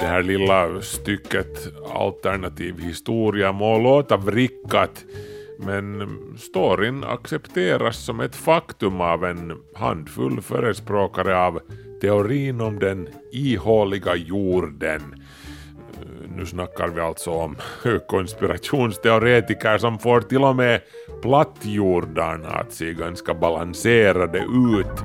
Det här lilla stycket alternativ historia må låta vrickat men storyn accepteras som ett faktum av en handfull förespråkare av teorin om den ihåliga jorden. Nu snackar vi alltså om konspirationsteoretiker som får till och med plattjordarna att se ganska balanserade ut.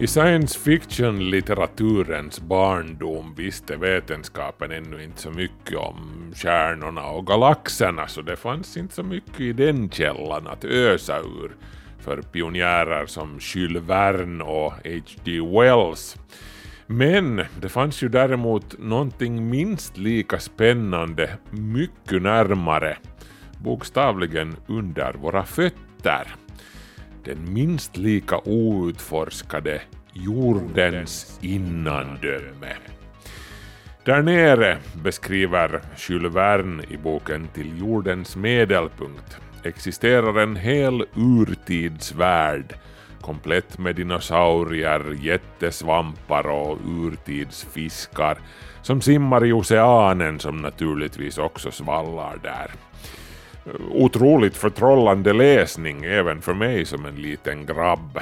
I science fiction-litteraturens barndom visste vetenskapen ännu inte så mycket om stjärnorna och galaxerna så det fanns inte så mycket i den källan att ösa ur för pionjärer som Jules Verne och H.G. Wells. Men det fanns ju däremot någonting minst lika spännande mycket närmare, bokstavligen under våra fötter den minst lika outforskade jordens innandöme. Där nere beskriver Jules Verne i boken Till jordens medelpunkt existerar en hel urtidsvärld komplett med dinosaurier, jättesvampar och urtidsfiskar som simmar i oceanen som naturligtvis också svallar där otroligt förtrollande läsning även för mig som en liten grabb.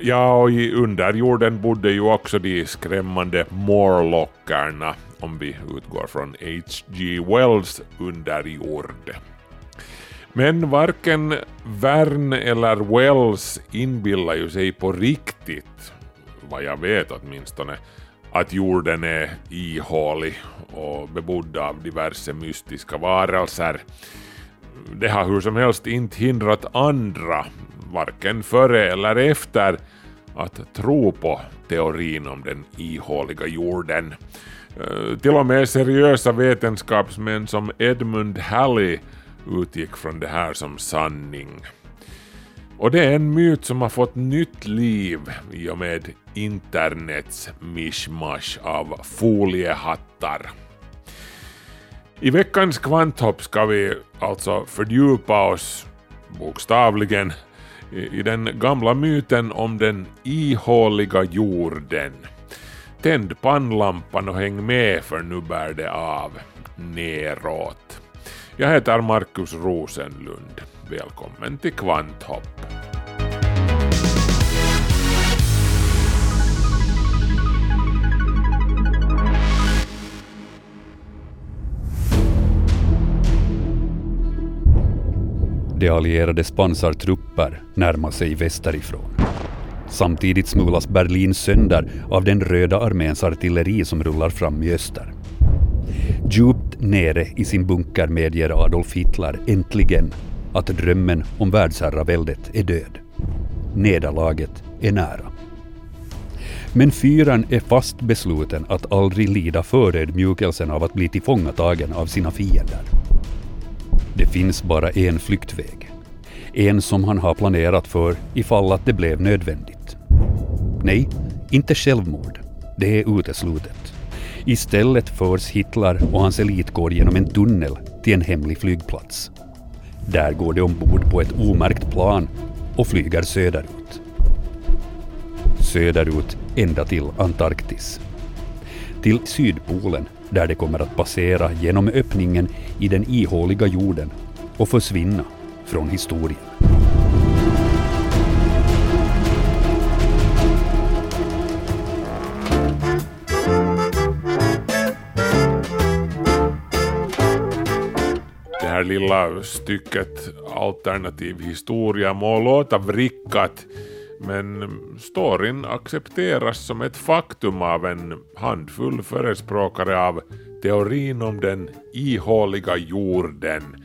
Ja, och i underjorden bodde ju också de skrämmande Morlockerna, om vi utgår från H.G. Wells underjord. Men varken Verne eller Wells inbillar ju sig på riktigt, vad jag vet åtminstone, att jorden är ihålig och bebodd av diverse mystiska varelser det har hur som helst inte hindrat andra, varken före eller efter, att tro på teorin om den ihåliga jorden. Eh, till och med seriösa vetenskapsmän som Edmund Halley utgick från det här som sanning. Och det är en myt som har fått nytt liv i och med internets mishmash av foliehattar. I veckans kvanthopp ska vi alltså fördjupa oss, bokstavligen, i den gamla myten om den ihåliga jorden. Tänd pannlampan och häng med för nu bär det av neråt. Jag heter Markus Rosenlund. Välkommen till Kvanthopp. De allierades pansartrupper närmar sig västerifrån. Samtidigt smulas Berlin sönder av den röda arméns artilleri som rullar fram i öster. Djupt nere i sin bunker medger Adolf Hitler äntligen att drömmen om världsherraväldet är död. Nederlaget är nära. Men fyran är fast besluten att aldrig lida förödmjukelsen av att bli tillfångatagen av sina fiender. Det finns bara en flyktväg. En som han har planerat för ifall att det blev nödvändigt. Nej, inte självmord. Det är uteslutet. Istället förs Hitler och hans elitkår genom en tunnel till en hemlig flygplats. Där går de ombord på ett omärkt plan och flyger söderut. Söderut ända till Antarktis. Till Sydpolen där de kommer att passera genom öppningen i den ihåliga jorden och försvinna från historien. Det här lilla stycket alternativ historia må låta vrickat men storyn accepteras som ett faktum av en handfull förespråkare av teorin om den ihåliga jorden.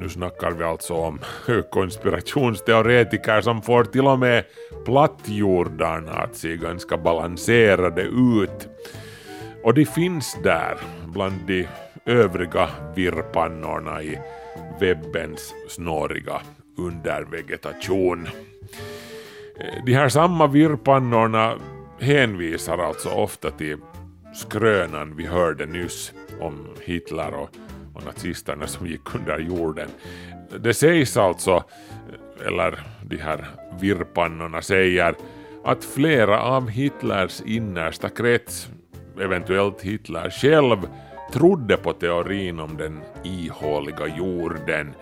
nu snackar vi alltså om konspirationsteoretiker som får till och med plattjordarna att se ganska balanserade ut. Och de finns där bland de övriga virrpannorna i webbens snåriga undervegetation. De här samma virrpannorna hänvisar alltså ofta till skrönan vi hörde nyss om Hitler och, och nazisterna som gick under jorden. Det sägs alltså, eller de här virrpannorna säger, att flera av Hitlers innersta krets, eventuellt Hitler själv, trodde på teorin om den ihåliga jorden.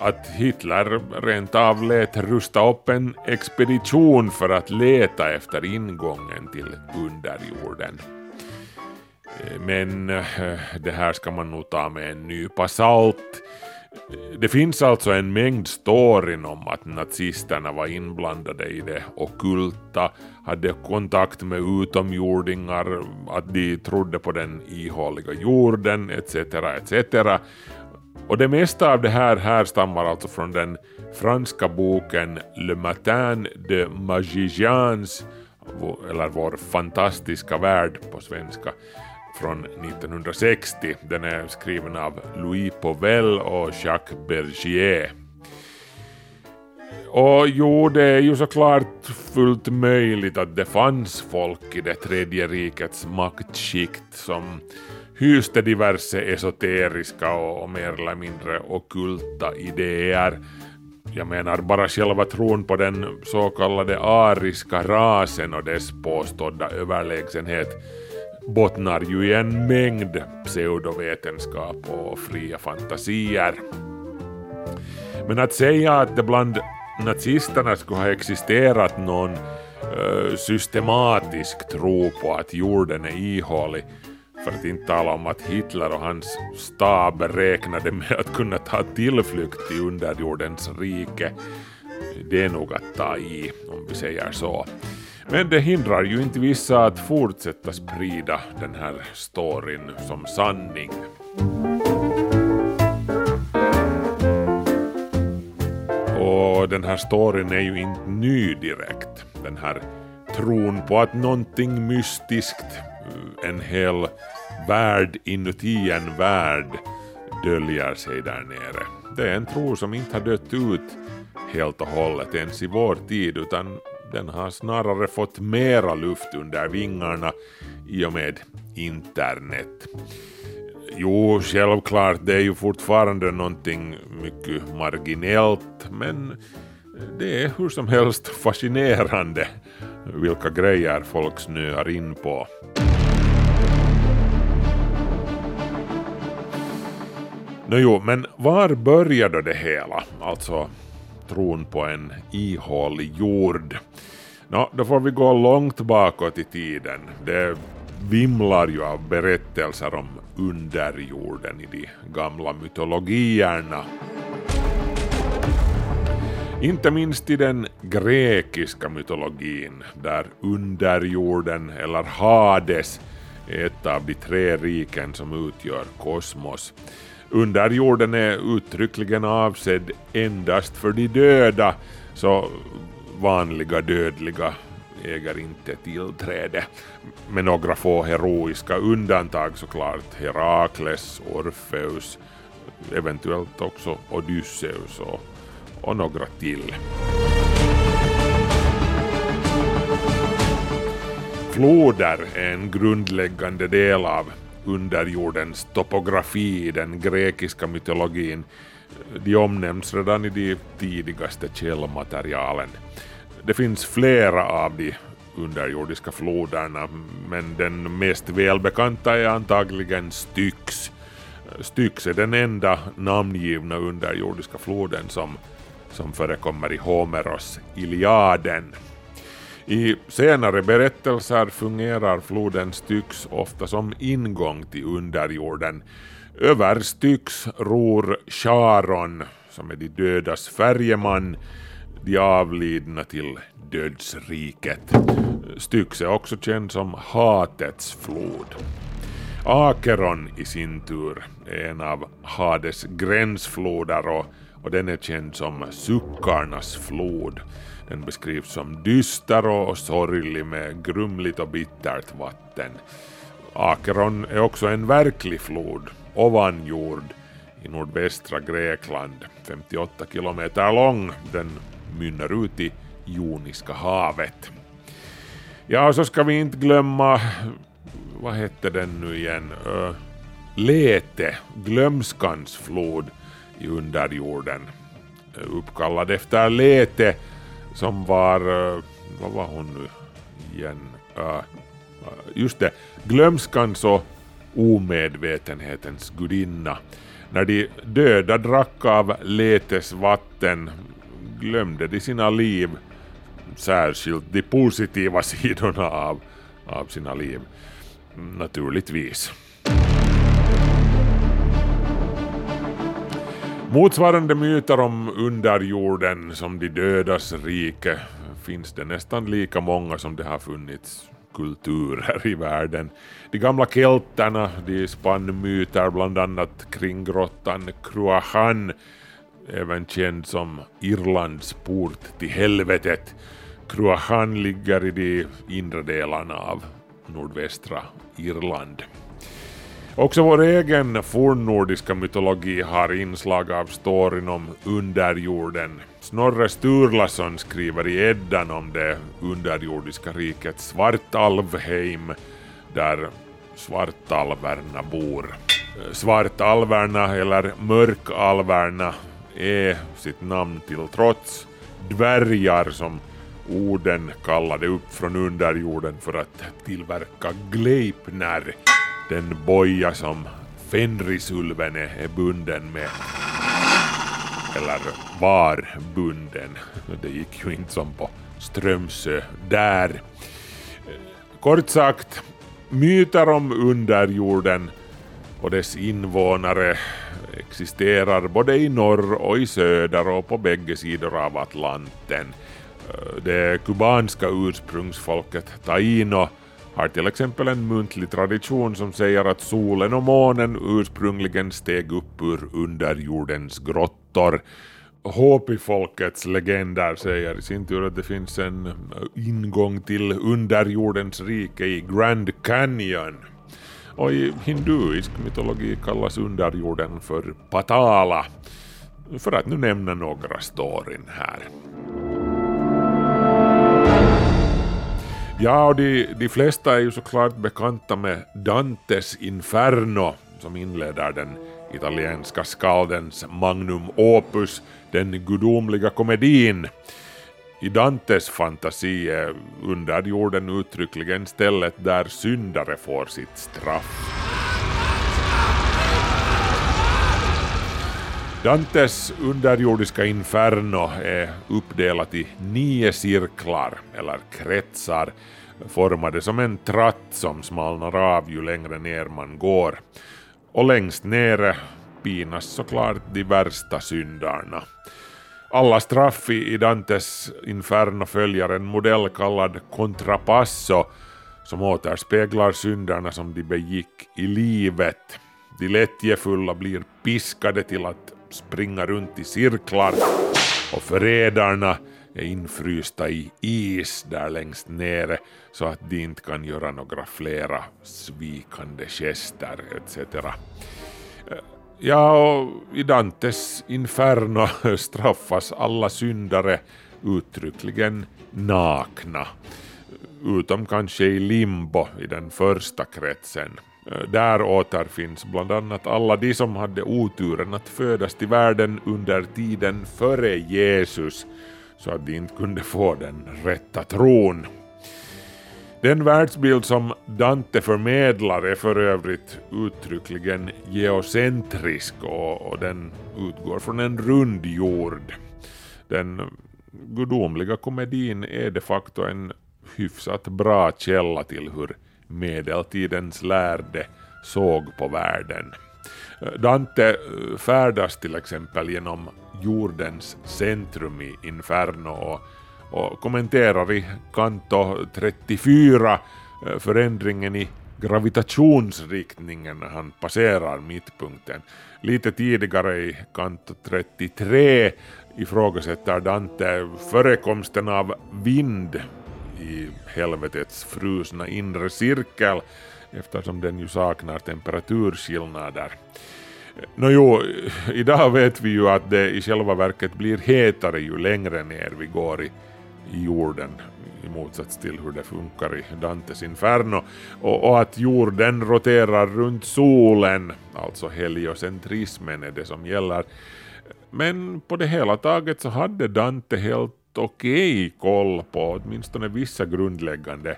Att Hitler rent av lät rusta upp en expedition för att leta efter ingången till underjorden. Eh, men eh, det här ska man nog ta med en nypa salt. Det finns alltså en mängd storyn om att nazisterna var inblandade i det okulta, hade kontakt med utomjordingar, att de trodde på den ihåliga jorden etc. etc. Och det mesta av det här härstammar alltså från den franska boken Le Matin de Magicians, eller Vår fantastiska värld på svenska, från 1960. Den är skriven av Louis Povel och Jacques Bergier. Och jo, det är ju såklart fullt möjligt att det fanns folk i det tredje rikets maktskikt som hyste diverse esoteriska och mer eller mindre okulta idéer. Jag menar bara själva tron på den så kallade ariska rasen och dess påstådda överlägsenhet bottnar ju i en mängd pseudovetenskap och fria fantasier. Men att säga att det bland nazisterna skulle ha existerat någon eh, systematisk tro på att jorden är ihålig, för att inte tala om att Hitler och hans stab räknade med att kunna ta tillflykt till underjordens rike, det är nog att ta i, om vi säger så. Men det hindrar ju inte vissa att fortsätta sprida den här storyn som sanning. Och den här storyn är ju inte ny direkt. Den här tron på att någonting mystiskt, en hel värld inuti en värld, döljer sig där nere. Det är en tro som inte har dött ut helt och hållet ens i vår tid utan den har snarare fått mera luft under vingarna i och med internet. Jo, självklart, det är ju fortfarande någonting mycket marginellt, men det är hur som helst fascinerande vilka grejer folk snöar in på. No, jo, men var började det hela? Alltså tron på en ihålig jord. Nå, då får vi gå långt bakåt i tiden. Det vimlar ju av berättelser om underjorden i de gamla mytologierna. Inte minst i den grekiska mytologin, där underjorden, eller Hades, är ett av de tre riken som utgör kosmos. Underjorden är uttryckligen avsedd endast för de döda, så vanliga dödliga äger inte tillträde. Med några få heroiska undantag såklart. Herakles, Orfeus, eventuellt också Odysseus och, och några till. Floder är en grundläggande del av underjordens topografi i den grekiska mytologin. De omnämns redan i de tidigaste källmaterialen. Det finns flera av de underjordiska floderna, men den mest välbekanta är antagligen Styx. Styx är den enda namngivna underjordiska floden som, som förekommer i Homeros Iliaden. I senare berättelser fungerar floden Styx ofta som ingång till underjorden. Över Styx ror Charon, som är de dödas färjeman, de avlidna till dödsriket. Styx är också känd som hatets flod. Akeron i sin tur är en av Hades gränsfloder och, och den är känd som suckarnas flod. Den beskrivs som dyster och sorglig med grumligt och bittert vatten. Akeron är också en verklig flod, ovan jord i nordvästra Grekland, 58 kilometer lång. Den mynnar ut i Joniska havet. Ja, och så ska vi inte glömma, vad hette den nu igen, uh, Lete, glömskans flod i underjorden. Uppkallad efter Lete som var, eh, vad var hon nu igen? Eh, eh, just det, glömskans och omedvetenhetens gudinna. När de döda drack av Letes vatten glömde de sina liv, särskilt de positiva sidorna av, av sina liv. Naturligtvis. Motsvarande myter om underjorden som de dödas rike finns det nästan lika många som det har funnits kulturer i världen. De gamla kelterna de spann myter bland annat kring grottan Cruachan, även känd som Irlands port till helvetet. Cruachan ligger i de inre delarna av nordvästra Irland. Också vår egen fornnordiska mytologi har inslag av storyn om underjorden. Snorre Sturlason skriver i Eddan om det underjordiska riket Svartalvheim, där svartalverna bor. Svartalverna, eller mörkalverna, är sitt namn till trots dvärgar som orden kallade upp från underjorden för att tillverka Gleipner, den boja som Fenrisulven är bunden med. Eller var bunden. Det gick ju inte som på Strömsö där. Kort sagt, myter om underjorden och dess invånare existerar både i norr och i söder och på bägge sidor av Atlanten. Eh, det kubanska ursprungsfolket taino har till exempel en muntlig tradition som säger att solen och månen ursprungligen steg upp ur underjordens grottor. Hopi-folkets legender säger i sin tur att det finns en ingång till underjordens rike i Grand Canyon. Och i hinduisk mytologi kallas underjorden för Patala, för att nu nämna några storyn här. Ja, och de, de flesta är ju såklart bekanta med Dantes Inferno som inleder den italienska skaldens magnum opus, den gudomliga komedin. I Dantes fantasi är underjorden uttryckligen stället där syndare får sitt straff. Dantes underjordiska inferno är uppdelat i nio cirklar, eller kretsar, formade som en tratt som smalnar av ju längre ner man går. Och längst nere pinas såklart de värsta syndarna. Alla straff i Dantes inferno följer en modell kallad contrapasso som återspeglar synderna som de begick i livet. De lättjefulla blir piskade till att springa runt i cirklar och förrädarna är infrysta i is där längst nere så att de inte kan göra några flera svikande gester etc. Eh, ja, och i Dantes inferno straffas alla syndare uttryckligen nakna, utom kanske i limbo i den första kretsen. Eh, där återfinns bland annat alla de som hade oturen att födas till världen under tiden före Jesus, så att de inte kunde få den rätta tron. Den världsbild som Dante förmedlar är för övrigt uttryckligen geocentrisk och, och den utgår från en rund jord. Den gudomliga komedin är de facto en hyfsat bra källa till hur medeltidens lärde såg på världen. Dante färdas till exempel genom jordens centrum i Inferno och, och kommenterar i kanto 34 eh, förändringen i gravitationsriktningen när han passerar mittpunkten. Lite tidigare i kanto 33 ifrågasätter Dante förekomsten av vind i helvetets frusna inre cirkel eftersom den ju saknar temperaturskillnader. Nåjo, idag vet vi ju att det i själva verket blir hetare ju längre ner vi går i, i jorden i motsats till hur det funkar i Dantes Inferno och, och att jorden roterar runt solen, alltså heliocentrismen är det som gäller. Men på det hela taget så hade Dante helt okej okay koll på åtminstone vissa grundläggande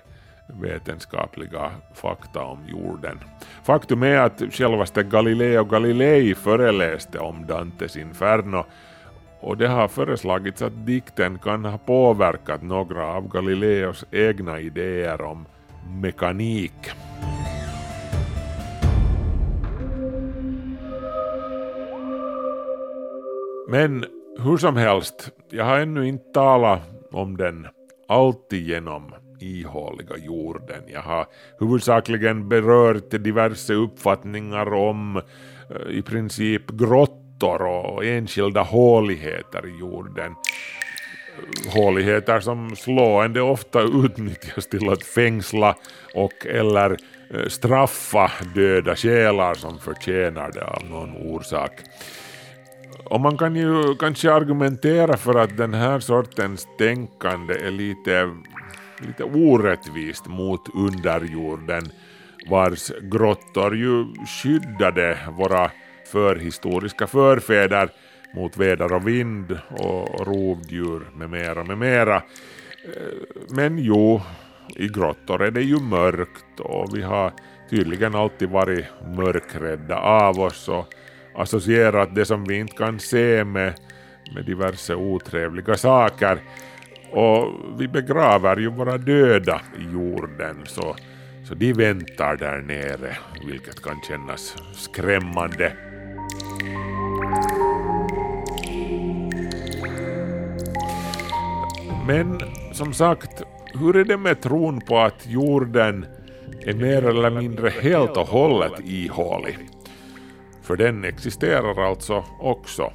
vetenskapliga fakta om jorden. Faktum är att självaste Galileo Galilei föreläste om Dantes Inferno och det har föreslagits att dikten kan ha påverkat några av Galileos egna idéer om mekanik. Men hur som helst, jag har ännu inte talat om den alltigenom ihåliga jorden. Jag har huvudsakligen berört diverse uppfattningar om eh, i princip grottor och enskilda håligheter i jorden. Eh, håligheter som slående ofta utnyttjas till att fängsla och eller eh, straffa döda själar som förtjänar det av någon orsak. Och man kan ju kanske argumentera för att den här sortens tänkande är lite lite orättvist mot underjorden vars grottor ju skyddade våra förhistoriska förfäder mot väder och vind och rovdjur med mera med mera. Eh, men jo, i grottor är det ju mörkt och vi har tydligen alltid varit mörkrädda av oss och associerat det som vi inte kan se med, med diverse otrevliga saker. Och vi begraver ju våra döda i jorden så, så de väntar där nere, vilket kan kännas skrämmande. Men som sagt, hur är det med tron på att jorden är mer eller mindre helt och hållet ihålig? För den existerar alltså också.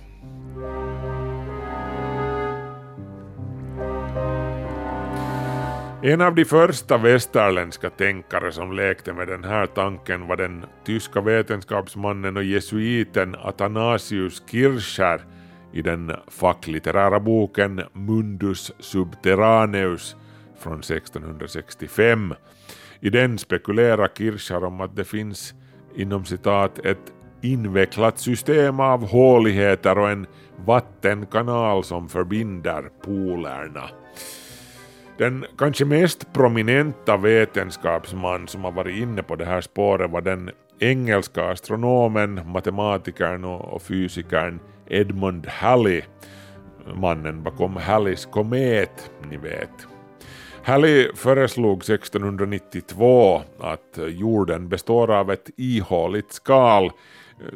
En av de första västerländska tänkare som lekte med den här tanken var den tyska vetenskapsmannen och jesuiten Athanasius Kircher i den facklitterära boken Mundus Subterraneus från 1665. I den spekulerar Kircher om att det finns inom citat ett invecklat system av håligheter och en vattenkanal som förbinder polerna. Den kanske mest prominenta vetenskapsman som har varit inne på det här spåret var den engelska astronomen, matematikern och fysikern Edmund Halley, mannen bakom Halleys komet, ni vet. Halley föreslog 1692 att jorden består av ett ihåligt skal,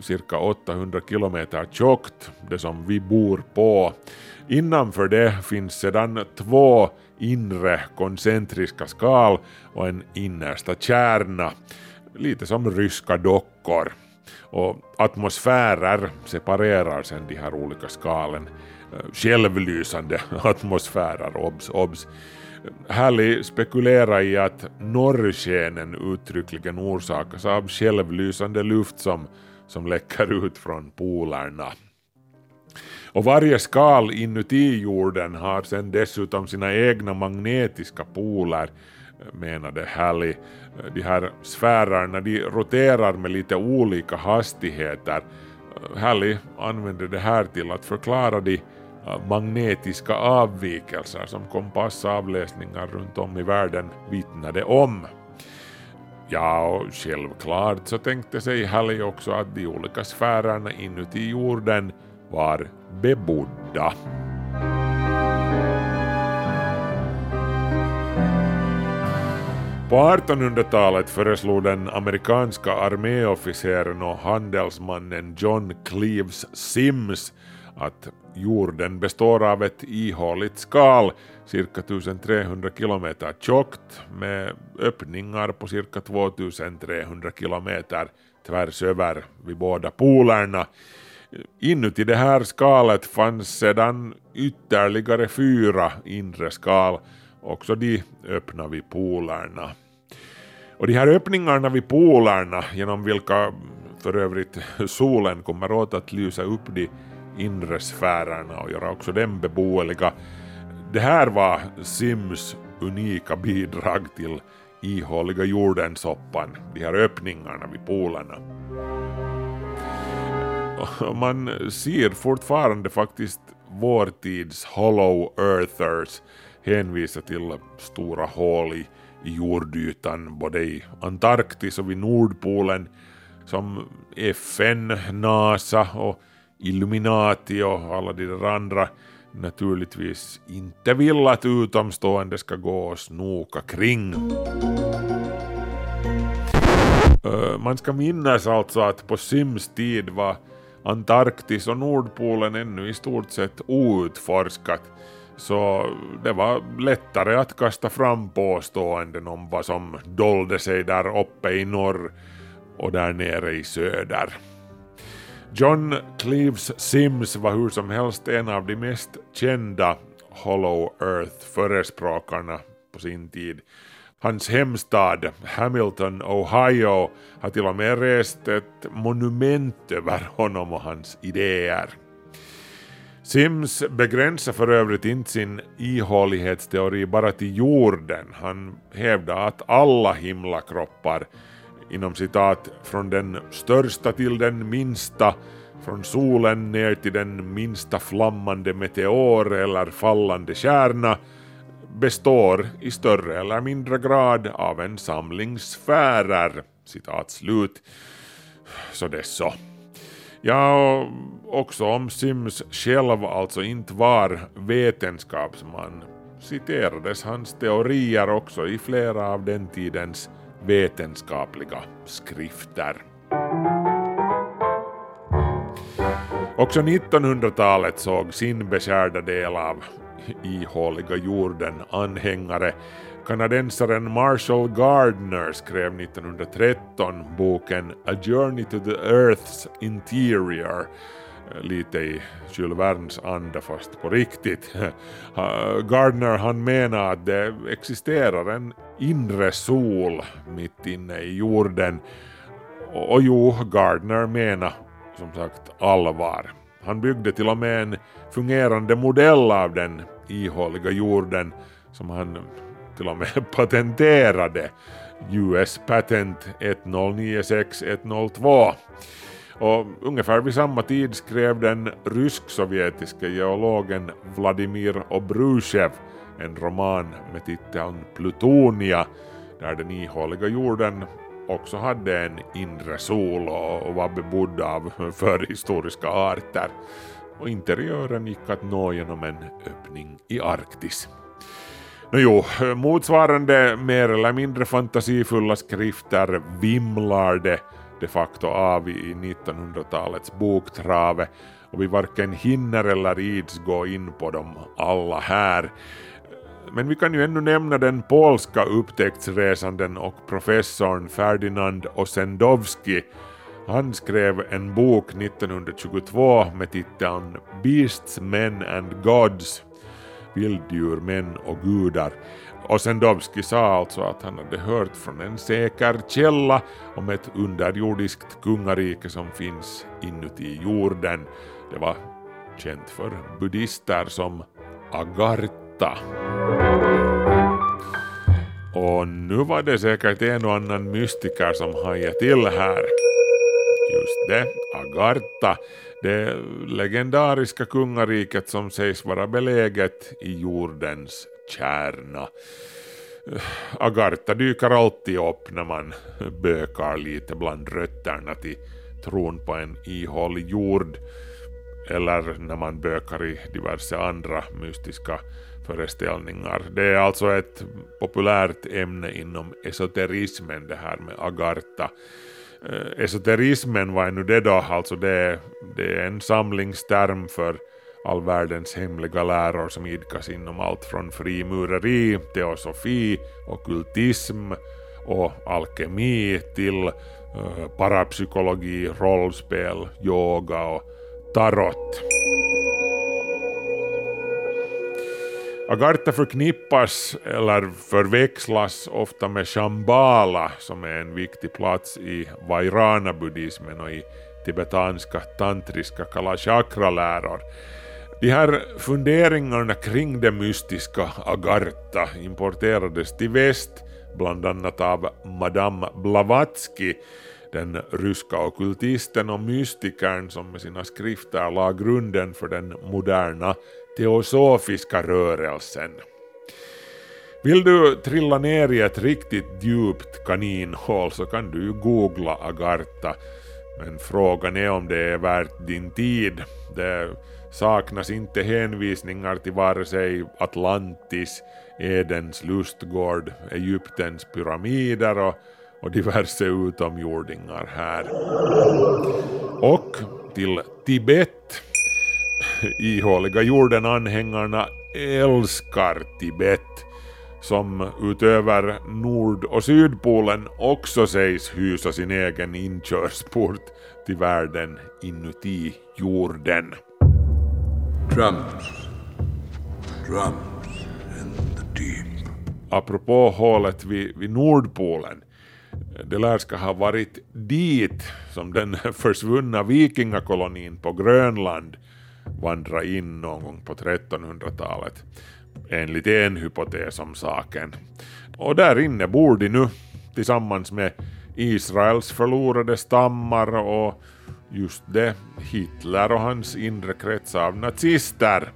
cirka 800 kilometer tjockt, det som vi bor på. Innanför det finns sedan två inre koncentriska skal och en innersta kärna, lite som ryska dockor. Och atmosfärer separerar sedan de här olika skalen. Eh, självlysande atmosfärer, obs, obs. Halley spekulerar i att norrskenen uttryckligen orsakas av självlysande luft som, som läcker ut från polerna. Och varje skal inuti jorden har sen dessutom sina egna magnetiska poler, menade Halley. De här sfärerna de roterar med lite olika hastigheter. Halley använde det här till att förklara de äh, magnetiska avvikelser som kompassavläsningar runt om i världen vittnade om. Ja, och självklart så tänkte sig Halley också att de olika sfärerna inuti jorden var bebodda. På 1800-talet föreslog den amerikanska arméofficeren och handelsmannen John Cleves Sims att jorden består av ett ihåligt skal cirka 1300 kilometer tjockt med öppningar på cirka 2300 kilometer tvärs över vid båda polerna. Inuti det här skalet fanns sedan ytterligare fyra inre skal, också de öppna vid polerna. Och de här öppningarna vid polerna, genom vilka för övrigt solen kommer åt att lysa upp de inre sfärerna och göra också dem beboeliga. Det här var Sims unika bidrag till ihåliga jordensoppan, de här öppningarna vid polerna. Man ser fortfarande faktiskt vår tids Hollow Earthers hänvisa till stora hål i jordytan både i Antarktis och vid Nordpolen som FN, NASA och Illuminati och alla de där andra naturligtvis inte vill att utomstående ska gå och snoka kring. Man ska minnas alltså att på Sims tid var Antarktis och Nordpolen ännu i stort sett outforskat så det var lättare att kasta fram påståenden om vad som dolde sig där uppe i norr och där nere i söder. John Cleves Sims var hur som helst en av de mest kända Hollow Earth-förespråkarna på sin tid. Hans hemstad Hamilton, Ohio har till och med rest ett monument över honom och hans idéer. Sims begränsar för övrigt inte sin ihålighetsteori bara till jorden. Han hävdar att alla himlakroppar inom citat från den största till den minsta, från solen ner till den minsta flammande meteor eller fallande kärna består i större eller mindre grad av en samling sfärer. Citat slut. Så det så. Ja, och också om Sims själv alltså inte var vetenskapsman citerades hans teorier också i flera av den tidens vetenskapliga skrifter. Också 1900-talet såg sin beskärda del av ihåliga jorden anhängare. Kanadensaren Marshall Gardner skrev 1913 boken A Journey to the Earth's Interior lite i Jules Vernes anda fast på riktigt. Gardner han menar att det existerar en inre sol mitt inne i jorden och jo, Gardner menar som sagt allvar. Han byggde till och med en fungerande modell av den ihåliga jorden som han till och med patenterade, US Patent 1096102. Och ungefär vid samma tid skrev den rysk-sovjetiske geologen Vladimir Obrushev en roman med titeln Plutonia där den ihåliga jorden också hade en inre sol och var bebodd av förhistoriska arter. Och interiören gick att nå genom en öppning i Arktis. Nåjo, motsvarande mer eller mindre fantasifulla skrifter vimlar det de facto av i 1900-talets boktrave och vi varken hinner eller ids gå in på dem alla här. Men vi kan ju ännu nämna den polska upptäcktsresanden och professorn Ferdinand Osendowski. Han skrev en bok 1922 med titeln Beasts, Men and Gods, vilddjur, män och gudar. Osendowski sa alltså att han hade hört från en säker källa om ett underjordiskt kungarike som finns inuti jorden. Det var känt för buddister som Agartha. Och nu var det säkert en och annan mystiker som hajade till här. Just det, Agartha, det legendariska kungariket som sägs vara beläget i jordens kärna. Agartha dyker alltid upp när man bökar lite bland rötterna till tron på en ihålig jord eller när man bökar i diverse andra mystiska föreställningar. Det är alltså ett populärt ämne inom esoterismen det här med Agartha. Eh, esoterismen, vad är nu det då? Alltså det, det är en samlingsterm för all världens hemliga läror som idkas inom allt från frimureri, teosofi, okultism och alkemi till uh, parapsykologi, rollspel, yoga och tarot. Agartha förknippas eller förväxlas ofta med Shambhala som är en viktig plats i Vairana-buddhismen och i tibetanska tantriska läror. De här funderingarna kring det mystiska Agartha importerades till väst bland annat av Madame Blavatsky, den ryska okultisten och mystikern som med sina skrifter la grunden för den moderna teosofiska rörelsen. Vill du trilla ner i ett riktigt djupt kaninhål så kan du ju googla Agartha, men frågan är om det är värt din tid. Det saknas inte hänvisningar till vare sig Atlantis, Edens lustgård, Egyptens pyramider och, och diverse utomjordingar här. Och till Tibet ihåliga jorden-anhängarna älskar Tibet som utöver Nord och Sydpolen också sägs hysa sin egen inkörsport till världen inuti jorden. Drums. Drums in the deep. Apropå hålet vid, vid Nordpolen. Det lär ska ha varit dit som den försvunna vikingakolonin på Grönland vandra in någon gång på 1300-talet, enligt en hypotes om saken. Och där inne bor de nu tillsammans med Israels förlorade stammar och just det, Hitler och hans inre krets av nazister.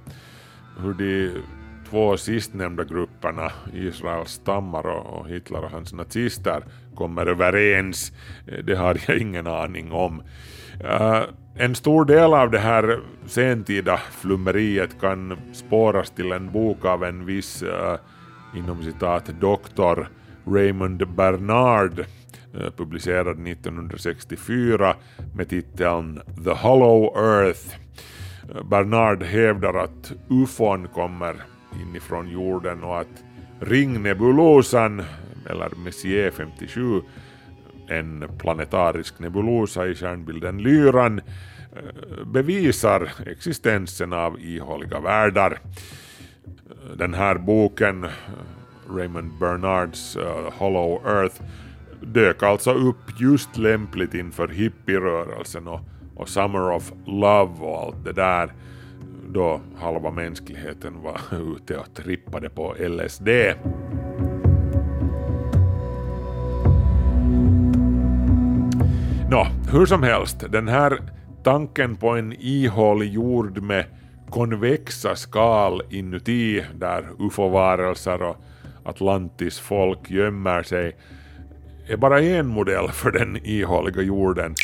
Hur de två sistnämnda grupperna, Israels stammar och Hitler och hans nazister, kommer överens, eh, det har jag ingen aning om. Eh, en stor del av det här sentida flummeriet kan spåras till en bok av en viss, eh, inom citat, doktor Raymond Bernard, Eh, publicerad 1964 med titeln The Hollow Earth. Eh, Bernard hävdar att ufon kommer inifrån jorden och att ringnebulosan, eller Messier 57, en planetarisk nebulosa i stjärnbilden Lyran eh, bevisar existensen av ihåliga världar. Den här boken, Raymond Bernards uh, Hollow Earth, dök alltså upp just lämpligt inför hippierörelsen och, och Summer of Love och allt det där då halva mänskligheten var ute och trippade på LSD. Nå, hur som helst, den här tanken på en ihålig jord med konvexa skal inuti där ufo-varelser och Atlantis folk gömmer sig är bara en modell för den ihåliga jorden.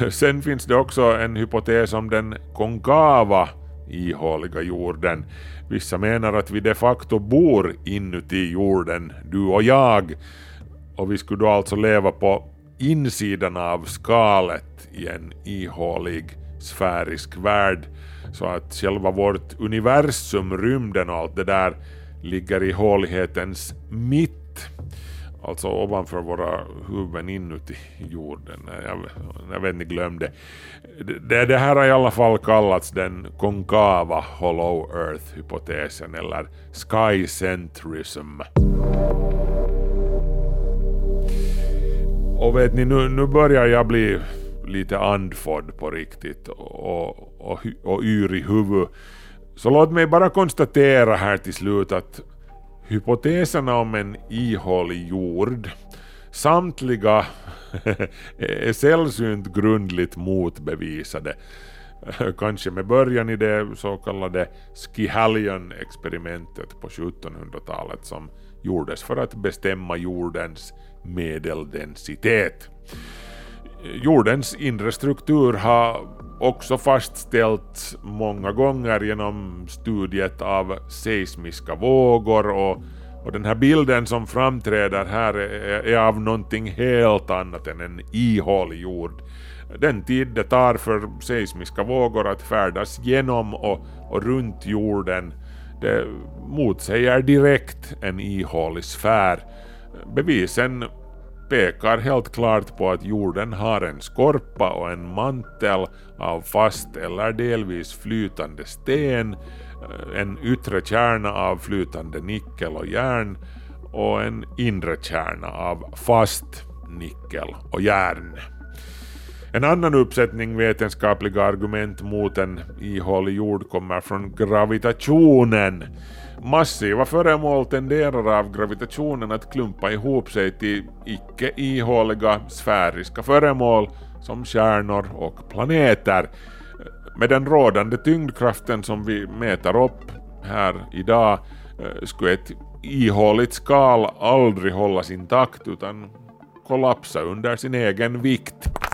Eh, sen finns det också en hypotes om den konkava ihåliga jorden. Vissa menar att vi de facto bor inuti jorden, du och jag, och vi skulle då alltså leva på insidan av skalet i en ihålig sfärisk värld så att själva vårt universum, rymden och allt det där ligger i hålighetens mitt. Alltså ovanför våra huvuden inuti jorden. Jag, jag vet inte, glömde. det. det. Det här har i alla fall kallats den konkava Hollow Earth-hypotesen eller skycentrism. Och vet ni, nu, nu börjar jag bli lite andfådd på riktigt och, och, och yr i huvudet. Så låt mig bara konstatera här till slut att hypoteserna om en ihålig jord, samtliga är sällsynt grundligt motbevisade. Kanske med början i det så kallade Skihalion-experimentet på 1700-talet som gjordes för att bestämma jordens medeldensitet. Jordens inre struktur har också fastställts många gånger genom studiet av seismiska vågor och Och den här bilden som framträder här är, är av någonting helt annat än en ihålig jord. Den tid det tar för seismiska vågor att färdas genom och, och runt jorden det motsäger direkt en ihålig sfär. Bevisen pekar helt klart på att jorden har en skorpa och en mantel av fast eller delvis flytande sten, eh, en yttre kärna av flytande nickel och järn och en inre kärna av fast nickel och järn. En annan uppsättning vetenskapliga argument mot en ihålig jord kommer från gravitationen. Massiva föremål tenderar av gravitationen att klumpa ihop sig till icke ihåliga sfäriska föremål som stjärnor och planeter. Med den rådande tyngdkraften som vi mäter upp här idag eh, skulle ett ihåligt skal aldrig hållas intakt utan kollapsa under sin egen vikt.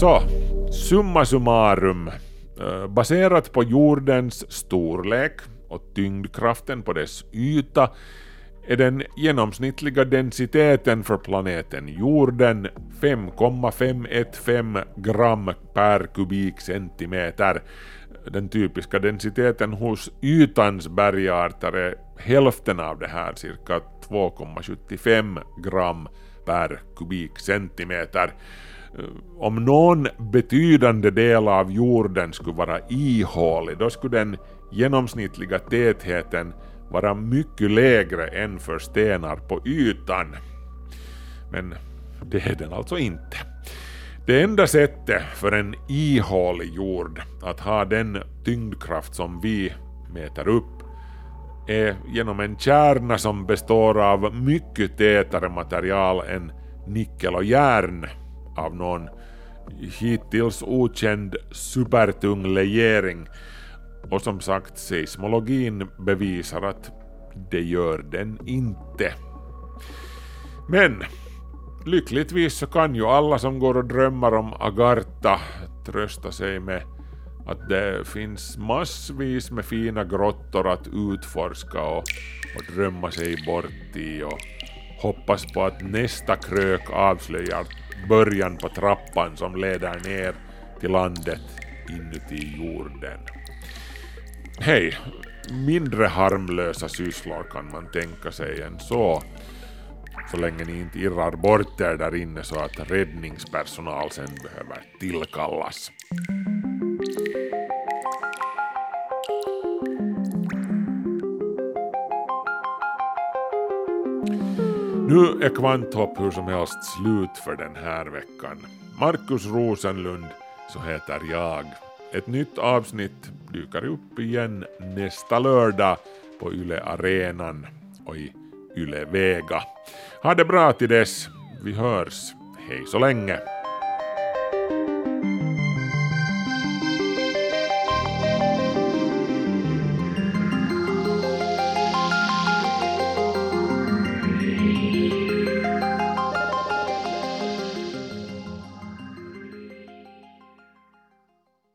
Så, summa summarum. Eh, baserat på jordens storlek och tyngdkraften på dess yta är den genomsnittliga densiteten för planeten jorden 5,515 gram per kubikcentimeter. Den typiska densiteten hos ytans bergarter är hälften av det här, cirka 2,75 gram per kubikcentimeter. Eh, om någon betydande del av jorden skulle vara ihålig, då skulle den genomsnittliga tätheten vara mycket lägre än för stenar på ytan. Men det är den alltså inte. Det enda sättet för en ihålig jord att ha den tyngdkraft som vi mäter upp är genom en kärna som består av mycket tätare material än nickel och järn av någon hittills okänd supertung legering och som sagt seismologin bevisar att det gör den inte. Men lyckligtvis så kan ju alla som går och drömmer om Agartha trösta sig med att det finns massvis med fina grottor att utforska och, och drömma sig bort i och hoppas på att nästa krök avslöjar början på trappan som leder ner till landet inuti jorden. Hej, mindre harmlösa sysslor kan man tänka sig än så. Så länge ni inte irrar bort er där inne så att räddningspersonal sen behöver tillkallas. Nu är Kvanthopp hur som helst slut för den här veckan. Markus Rosenlund, så heter jag. Ett nytt avsnitt dyker upp igen nästa lördag på Yle Arenan och i Yle Vega. Ha det bra till dess. Vi hörs. Hej så länge.